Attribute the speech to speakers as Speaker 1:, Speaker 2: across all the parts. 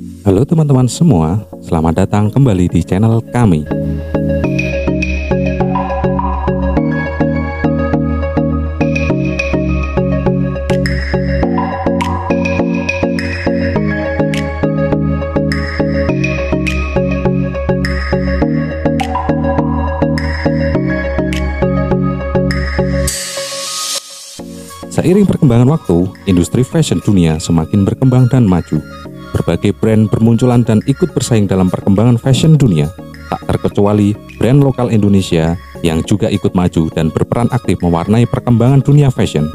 Speaker 1: Halo teman-teman semua, selamat datang kembali di channel kami. Seiring perkembangan waktu, industri fashion dunia semakin berkembang dan maju. Berbagai brand bermunculan dan ikut bersaing dalam perkembangan fashion dunia, tak terkecuali brand lokal Indonesia yang juga ikut maju dan berperan aktif mewarnai perkembangan dunia fashion.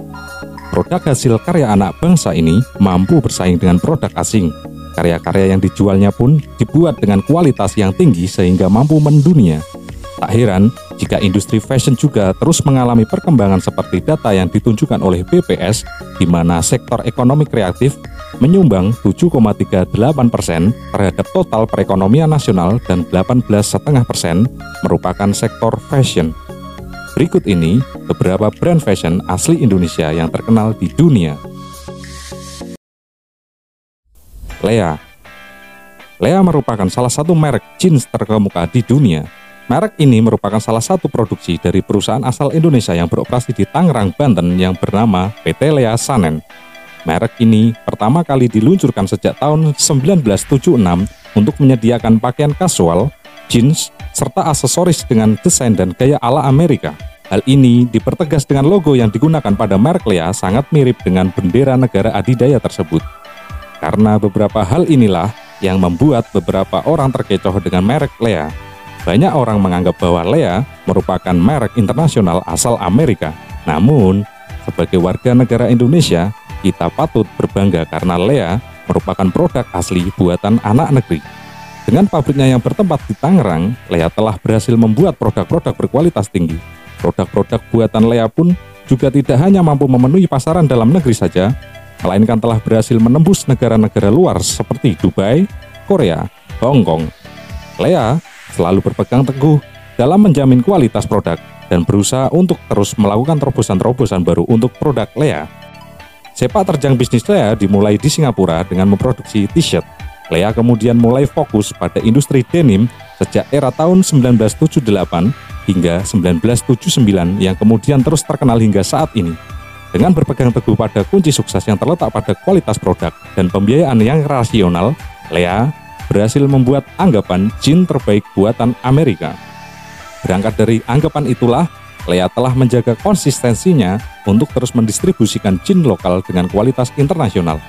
Speaker 1: Produk hasil karya anak bangsa ini mampu bersaing dengan produk asing. Karya-karya yang dijualnya pun dibuat dengan kualitas yang tinggi sehingga mampu mendunia. Tak heran jika industri fashion juga terus mengalami perkembangan seperti data yang ditunjukkan oleh BPS, di mana sektor ekonomi kreatif menyumbang 7,38 persen terhadap total perekonomian nasional dan 18,5 persen merupakan sektor fashion. Berikut ini beberapa brand fashion asli Indonesia yang terkenal di dunia. Lea Lea merupakan salah satu merek jeans terkemuka di dunia Merek ini merupakan salah satu produksi dari perusahaan asal Indonesia yang beroperasi di Tangerang, Banten yang bernama PT Lea Sanen. Merek ini pertama kali diluncurkan sejak tahun 1976 untuk menyediakan pakaian kasual, jeans, serta aksesoris dengan desain dan gaya ala Amerika. Hal ini dipertegas dengan logo yang digunakan pada merek Lea sangat mirip dengan bendera negara adidaya tersebut. Karena beberapa hal inilah yang membuat beberapa orang terkecoh dengan merek Lea. Banyak orang menganggap bahwa Lea merupakan merek internasional asal Amerika. Namun, sebagai warga negara Indonesia, kita patut berbangga karena Lea merupakan produk asli buatan anak negeri. Dengan pabriknya yang bertempat di Tangerang, Lea telah berhasil membuat produk-produk berkualitas tinggi. Produk-produk buatan Lea pun juga tidak hanya mampu memenuhi pasaran dalam negeri saja, melainkan telah berhasil menembus negara-negara luar seperti Dubai, Korea, Hong Kong. Lea selalu berpegang teguh dalam menjamin kualitas produk dan berusaha untuk terus melakukan terobosan-terobosan baru untuk produk Lea. Sepak terjang bisnis Lea dimulai di Singapura dengan memproduksi t-shirt. Lea kemudian mulai fokus pada industri denim sejak era tahun 1978 hingga 1979 yang kemudian terus terkenal hingga saat ini. Dengan berpegang teguh pada kunci sukses yang terletak pada kualitas produk dan pembiayaan yang rasional, Lea berhasil membuat anggapan jin terbaik buatan Amerika. Berangkat dari anggapan itulah, Lea telah menjaga konsistensinya untuk terus mendistribusikan jin lokal dengan kualitas internasional.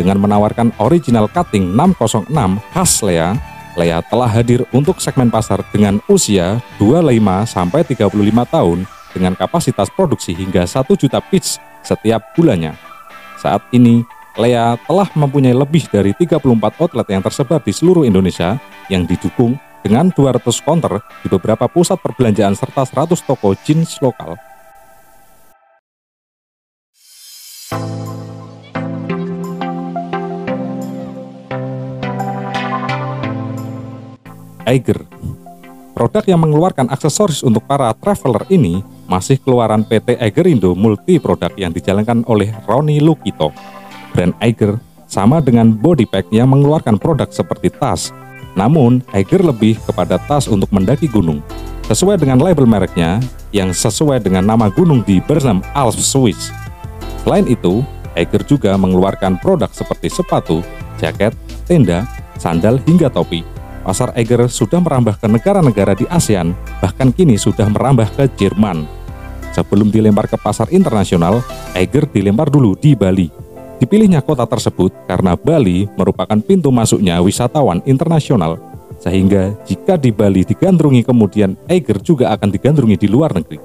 Speaker 1: Dengan menawarkan original cutting 606 khas Lea, Lea telah hadir untuk segmen pasar dengan usia 25-35 tahun dengan kapasitas produksi hingga 1 juta piece setiap bulannya. Saat ini, Lea telah mempunyai lebih dari 34 outlet yang tersebar di seluruh Indonesia yang didukung dengan 200 counter di beberapa pusat perbelanjaan serta 100 toko jeans lokal. Eiger Produk yang mengeluarkan aksesoris untuk para traveler ini masih keluaran PT Indo Multi Produk yang dijalankan oleh Roni Lukito brand Eiger sama dengan body pack yang mengeluarkan produk seperti tas. Namun, Eiger lebih kepada tas untuk mendaki gunung. Sesuai dengan label mereknya, yang sesuai dengan nama gunung di Bernam Alps, Swiss. Selain itu, Eiger juga mengeluarkan produk seperti sepatu, jaket, tenda, sandal, hingga topi. Pasar Eiger sudah merambah ke negara-negara di ASEAN, bahkan kini sudah merambah ke Jerman. Sebelum dilempar ke pasar internasional, Eiger dilempar dulu di Bali. Dipilihnya kota tersebut karena Bali merupakan pintu masuknya wisatawan internasional, sehingga jika di Bali digandrungi kemudian Eiger juga akan digandrungi di luar negeri.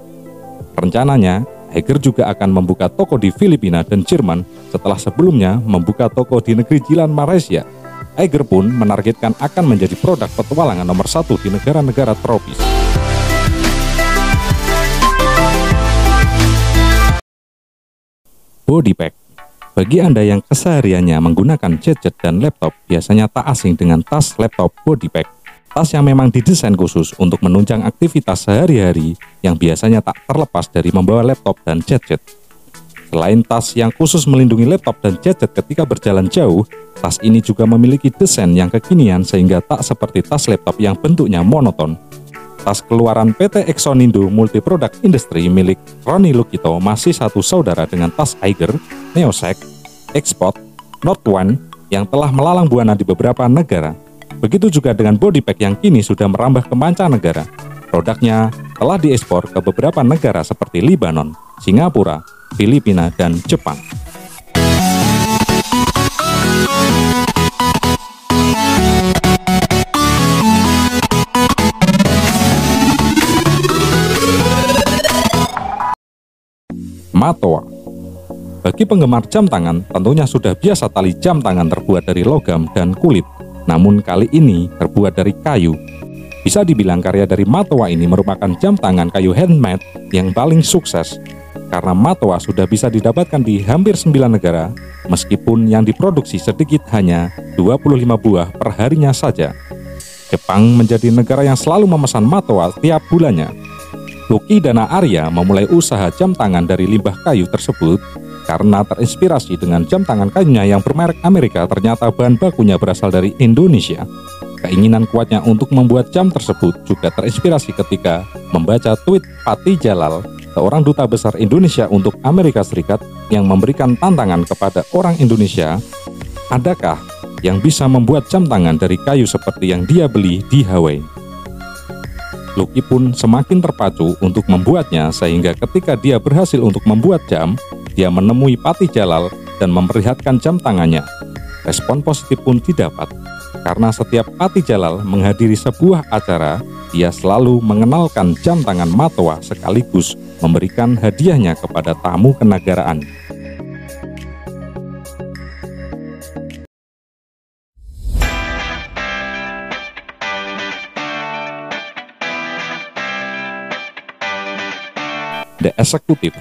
Speaker 1: Rencananya, Eiger juga akan membuka toko di Filipina dan Jerman setelah sebelumnya membuka toko di negeri jiran Malaysia. Eiger pun menargetkan akan menjadi produk petualangan nomor satu di negara-negara tropis. Body Pack bagi Anda yang kesehariannya menggunakan gadget dan laptop, biasanya tak asing dengan tas laptop body pack. Tas yang memang didesain khusus untuk menunjang aktivitas sehari-hari yang biasanya tak terlepas dari membawa laptop dan gadget. Selain tas yang khusus melindungi laptop dan gadget ketika berjalan jauh, tas ini juga memiliki desain yang kekinian sehingga tak seperti tas laptop yang bentuknya monoton. Tas keluaran PT Exonindo Multi Product Industry milik Roni Lukito masih satu saudara dengan tas Eiger, Neosec, Export, Note One yang telah melalang buana di beberapa negara. Begitu juga dengan body pack yang kini sudah merambah ke mancanegara. Produknya telah diekspor ke beberapa negara seperti Libanon, Singapura, Filipina, dan Jepang. Matoa Bagi penggemar jam tangan, tentunya sudah biasa tali jam tangan terbuat dari logam dan kulit. Namun kali ini terbuat dari kayu. Bisa dibilang karya dari Matoa ini merupakan jam tangan kayu handmade yang paling sukses karena Matoa sudah bisa didapatkan di hampir 9 negara, meskipun yang diproduksi sedikit hanya 25 buah per harinya saja. Jepang menjadi negara yang selalu memesan Matoa tiap bulannya. Luki Dana Arya memulai usaha jam tangan dari limbah kayu tersebut karena terinspirasi dengan jam tangan kayunya yang bermerek Amerika ternyata bahan bakunya berasal dari Indonesia. Keinginan kuatnya untuk membuat jam tersebut juga terinspirasi ketika membaca tweet Pati Jalal seorang duta besar Indonesia untuk Amerika Serikat yang memberikan tantangan kepada orang Indonesia, adakah yang bisa membuat jam tangan dari kayu seperti yang dia beli di Hawaii? Lucky pun semakin terpacu untuk membuatnya sehingga ketika dia berhasil untuk membuat jam, dia menemui Pati Jalal dan memperlihatkan jam tangannya. Respon positif pun didapat, karena setiap Pati Jalal menghadiri sebuah acara, dia selalu mengenalkan jam tangan Matoa sekaligus memberikan hadiahnya kepada tamu kenegaraan. The Executive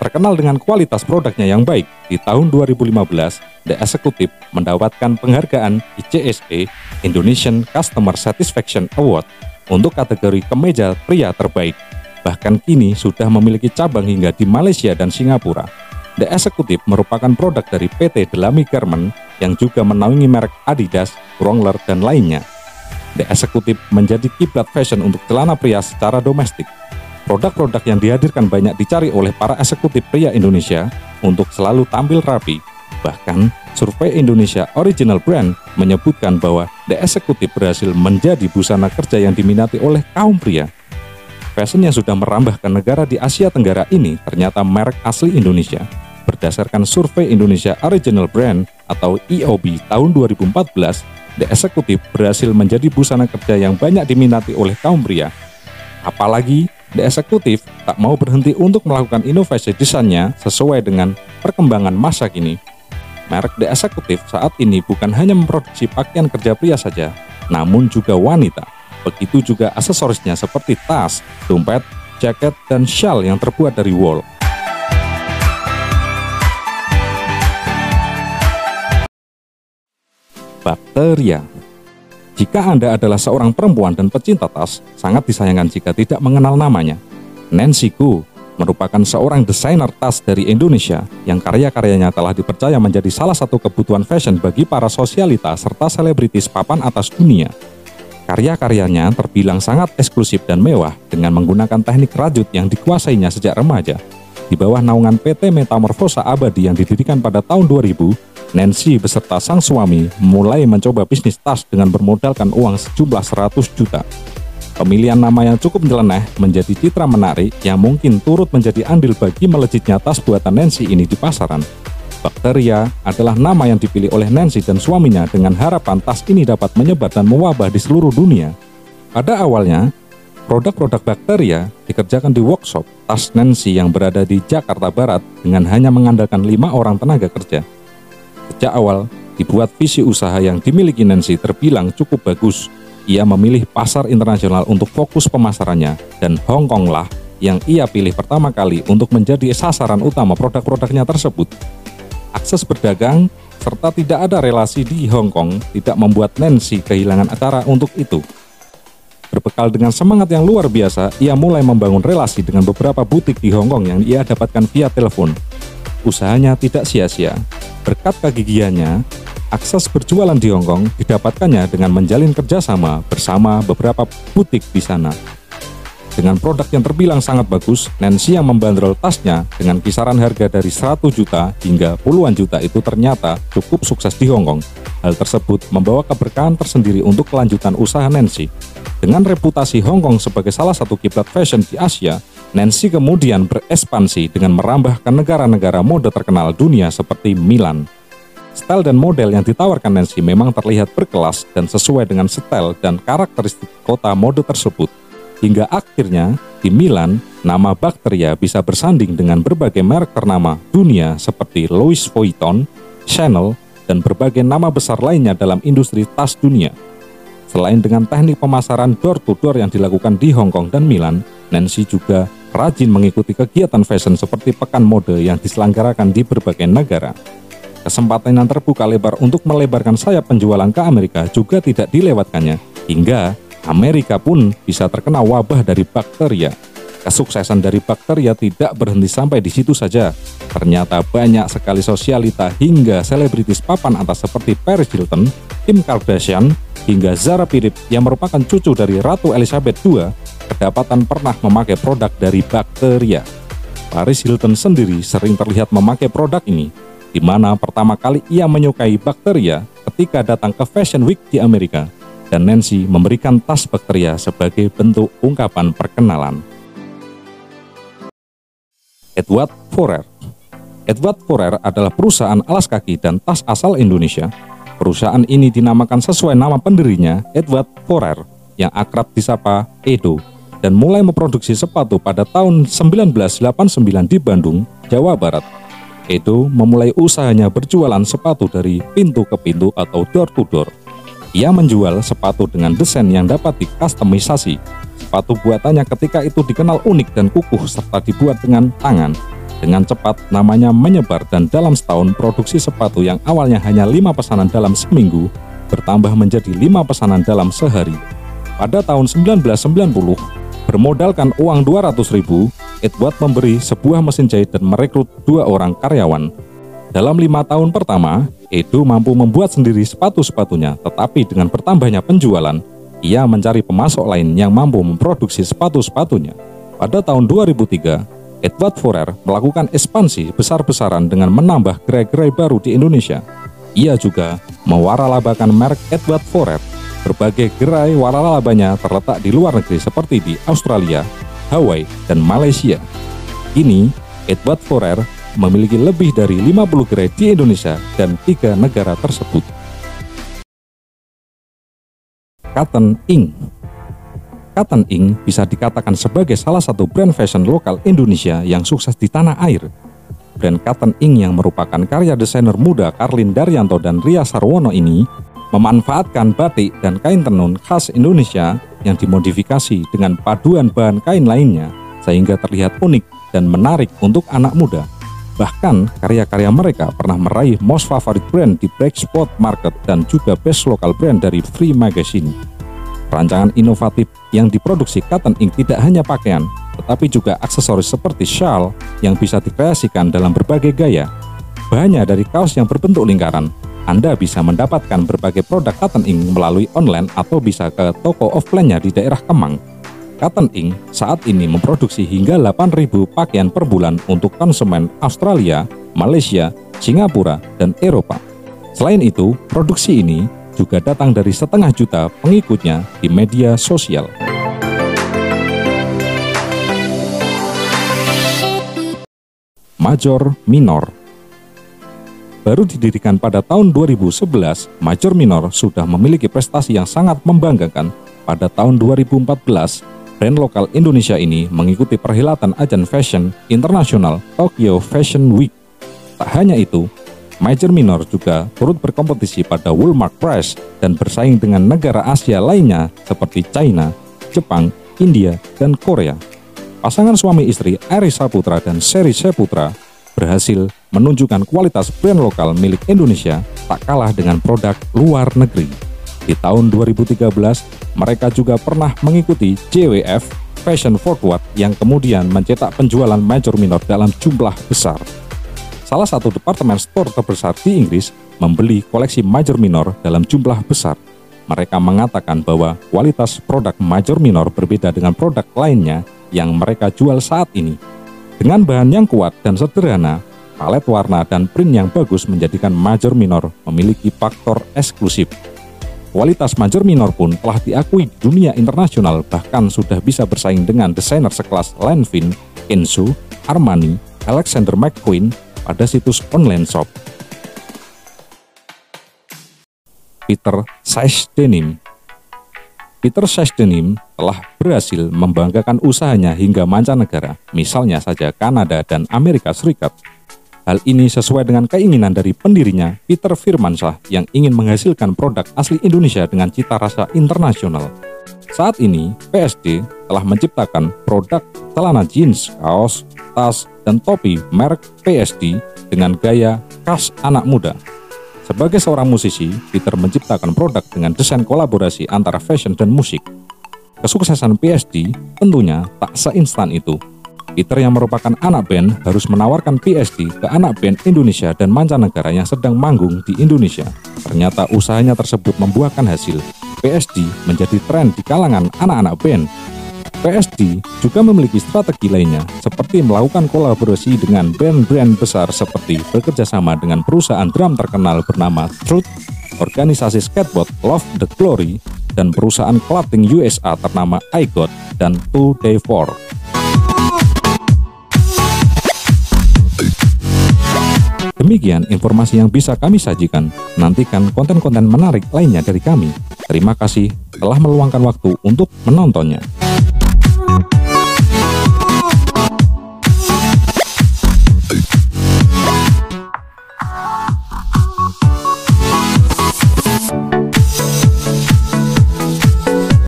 Speaker 1: Terkenal dengan kualitas produknya yang baik, di tahun 2015, The Executive mendapatkan penghargaan ICSE Indonesian Customer Satisfaction Award untuk kategori kemeja pria terbaik bahkan kini sudah memiliki cabang hingga di Malaysia dan Singapura. The Executive merupakan produk dari PT Delami Garment yang juga menaungi merek Adidas, Wrangler, dan lainnya. The Executive menjadi kiblat fashion untuk celana pria secara domestik. Produk-produk yang dihadirkan banyak dicari oleh para eksekutif pria Indonesia untuk selalu tampil rapi. Bahkan, survei Indonesia Original Brand menyebutkan bahwa The Executive berhasil menjadi busana kerja yang diminati oleh kaum pria fashion yang sudah merambah ke negara di Asia Tenggara ini ternyata merek asli Indonesia. Berdasarkan survei Indonesia Original Brand atau EOB tahun 2014, The Executive berhasil menjadi busana kerja yang banyak diminati oleh kaum pria. Apalagi, The Executive tak mau berhenti untuk melakukan inovasi desainnya sesuai dengan perkembangan masa kini. Merek The Executive saat ini bukan hanya memproduksi pakaian kerja pria saja, namun juga wanita Begitu juga aksesorisnya seperti tas, dompet, jaket, dan shawl yang terbuat dari wool. Bakteria Jika Anda adalah seorang perempuan dan pecinta tas, sangat disayangkan jika tidak mengenal namanya. Nancy Gu merupakan seorang desainer tas dari Indonesia yang karya-karyanya telah dipercaya menjadi salah satu kebutuhan fashion bagi para sosialita serta selebritis papan atas dunia. Karya-karyanya terbilang sangat eksklusif dan mewah dengan menggunakan teknik rajut yang dikuasainya sejak remaja. Di bawah naungan PT Metamorfosa Abadi yang didirikan pada tahun 2000, Nancy beserta sang suami mulai mencoba bisnis tas dengan bermodalkan uang sejumlah 100 juta. Pemilihan nama yang cukup nyeleneh menjadi citra menarik yang mungkin turut menjadi andil bagi melejitnya tas buatan Nancy ini di pasaran. Bakteria adalah nama yang dipilih oleh Nancy dan suaminya dengan harapan tas ini dapat menyebar dan mewabah di seluruh dunia. Pada awalnya, produk-produk bakteria dikerjakan di workshop tas Nancy yang berada di Jakarta Barat dengan hanya mengandalkan lima orang tenaga kerja. Sejak awal, dibuat visi usaha yang dimiliki Nancy terbilang cukup bagus. Ia memilih pasar internasional untuk fokus pemasarannya dan Hong Kong lah yang ia pilih pertama kali untuk menjadi sasaran utama produk-produknya tersebut akses berdagang, serta tidak ada relasi di Hong Kong tidak membuat Nancy kehilangan acara untuk itu. Berbekal dengan semangat yang luar biasa, ia mulai membangun relasi dengan beberapa butik di Hong Kong yang ia dapatkan via telepon. Usahanya tidak sia-sia. Berkat kegigihannya, akses berjualan di Hong Kong didapatkannya dengan menjalin kerjasama bersama beberapa butik di sana. Dengan produk yang terbilang sangat bagus, Nancy yang membandrol tasnya dengan kisaran harga dari 100 juta hingga puluhan juta itu ternyata cukup sukses di Hong Kong. Hal tersebut membawa keberkahan tersendiri untuk kelanjutan usaha Nancy. Dengan reputasi Hong Kong sebagai salah satu kiblat fashion di Asia, Nancy kemudian berekspansi dengan merambah ke negara-negara mode terkenal dunia seperti Milan. Style dan model yang ditawarkan Nancy memang terlihat berkelas dan sesuai dengan style dan karakteristik kota mode tersebut. Hingga akhirnya, di Milan, nama Bacteria bisa bersanding dengan berbagai merek ternama dunia seperti Louis Vuitton, Chanel, dan berbagai nama besar lainnya dalam industri tas dunia. Selain dengan teknik pemasaran door-to-door yang dilakukan di Hong Kong dan Milan, Nancy juga rajin mengikuti kegiatan fashion seperti pekan mode yang diselenggarakan di berbagai negara. Kesempatan yang terbuka lebar untuk melebarkan sayap penjualan ke Amerika juga tidak dilewatkannya, hingga Amerika pun bisa terkena wabah dari bakteria. Kesuksesan dari bakteria tidak berhenti sampai di situ saja. Ternyata banyak sekali sosialita hingga selebritis papan atas seperti Paris Hilton, Kim Kardashian, hingga Zara Pirip yang merupakan cucu dari Ratu Elizabeth II kedapatan pernah memakai produk dari bakteria. Paris Hilton sendiri sering terlihat memakai produk ini, di mana pertama kali ia menyukai bakteria ketika datang ke Fashion Week di Amerika dan Nancy memberikan tas bakteria sebagai bentuk ungkapan perkenalan. Edward Forer Edward Forer adalah perusahaan alas kaki dan tas asal Indonesia. Perusahaan ini dinamakan sesuai nama pendirinya, Edward Forer, yang akrab disapa Edo, dan mulai memproduksi sepatu pada tahun 1989 di Bandung, Jawa Barat. Edo memulai usahanya berjualan sepatu dari pintu ke pintu atau door to door. Ia menjual sepatu dengan desain yang dapat dikustomisasi. Sepatu buatannya ketika itu dikenal unik dan kukuh serta dibuat dengan tangan. Dengan cepat namanya menyebar dan dalam setahun produksi sepatu yang awalnya hanya lima pesanan dalam seminggu bertambah menjadi lima pesanan dalam sehari. Pada tahun 1990, bermodalkan uang 200 ribu, Edward memberi sebuah mesin jahit dan merekrut dua orang karyawan. Dalam lima tahun pertama, Edo mampu membuat sendiri sepatu-sepatunya, tetapi dengan bertambahnya penjualan, ia mencari pemasok lain yang mampu memproduksi sepatu-sepatunya. Pada tahun 2003, Edward Forer melakukan ekspansi besar-besaran dengan menambah gerai-gerai baru di Indonesia. Ia juga mewaralabakan merek Edward Forer. Berbagai gerai waralabanya terletak di luar negeri seperti di Australia, Hawaii, dan Malaysia. Kini, Edward Forer memiliki lebih dari 50 gerai di Indonesia dan tiga negara tersebut. Cotton Ink Cotton Ink bisa dikatakan sebagai salah satu brand fashion lokal Indonesia yang sukses di tanah air. Brand Cotton Ink yang merupakan karya desainer muda Karlin Daryanto dan Ria Sarwono ini memanfaatkan batik dan kain tenun khas Indonesia yang dimodifikasi dengan paduan bahan kain lainnya sehingga terlihat unik dan menarik untuk anak muda. Bahkan, karya-karya mereka pernah meraih Most Favorite Brand di Black Spot Market dan juga Best Local Brand dari Free Magazine. Rancangan inovatif yang diproduksi Cotton Ink tidak hanya pakaian, tetapi juga aksesoris seperti shawl yang bisa dikreasikan dalam berbagai gaya. Banyak dari kaos yang berbentuk lingkaran, Anda bisa mendapatkan berbagai produk Cotton Ink melalui online atau bisa ke toko offline-nya di daerah Kemang. Cotton Ink saat ini memproduksi hingga 8.000 pakaian per bulan untuk konsumen Australia, Malaysia, Singapura, dan Eropa. Selain itu, produksi ini juga datang dari setengah juta pengikutnya di media sosial. Major Minor Baru didirikan pada tahun 2011, Major Minor sudah memiliki prestasi yang sangat membanggakan pada tahun 2014 brand lokal Indonesia ini mengikuti perhelatan ajang fashion internasional Tokyo Fashion Week. Tak hanya itu, Major Minor juga turut berkompetisi pada Walmart Prize dan bersaing dengan negara Asia lainnya seperti China, Jepang, India, dan Korea. Pasangan suami istri Aris Saputra dan Seri Saputra berhasil menunjukkan kualitas brand lokal milik Indonesia tak kalah dengan produk luar negeri. Di tahun 2013, mereka juga pernah mengikuti JWF Fashion Forward yang kemudian mencetak penjualan major minor dalam jumlah besar. salah satu departemen store terbesar di Inggris, membeli koleksi major minor dalam jumlah besar. Mereka mengatakan bahwa kualitas produk major minor berbeda dengan produk lainnya yang mereka jual saat ini. Dengan bahan yang kuat dan sederhana, palet warna dan print yang bagus menjadikan major minor memiliki faktor eksklusif. Kualitas major minor pun telah diakui di dunia internasional bahkan sudah bisa bersaing dengan desainer sekelas Lanvin, Kenzo, Armani, Alexander McQueen pada situs online shop. Peter Denim Peter Denim telah berhasil membanggakan usahanya hingga mancanegara, misalnya saja Kanada dan Amerika Serikat. Hal ini sesuai dengan keinginan dari pendirinya, Peter Firmansyah, yang ingin menghasilkan produk asli Indonesia dengan cita rasa internasional. Saat ini, PSD telah menciptakan produk celana jeans, kaos, tas, dan topi merek PSD dengan gaya khas anak muda. Sebagai seorang musisi, Peter menciptakan produk dengan desain kolaborasi antara fashion dan musik. Kesuksesan PSD tentunya tak seinstan itu. Peter yang merupakan anak band harus menawarkan PSD ke anak band Indonesia dan mancanegara yang sedang manggung di Indonesia. Ternyata usahanya tersebut membuahkan hasil. PSD menjadi tren di kalangan anak-anak band PSD juga memiliki strategi lainnya, seperti melakukan kolaborasi dengan brand-brand besar seperti bekerja sama dengan perusahaan drum terkenal bernama Truth, organisasi skateboard Love the Glory, dan perusahaan clothing USA ternama iGot dan Two Day Four. Demikian informasi yang bisa kami sajikan. Nantikan konten-konten menarik lainnya dari kami. Terima kasih telah meluangkan waktu untuk menontonnya.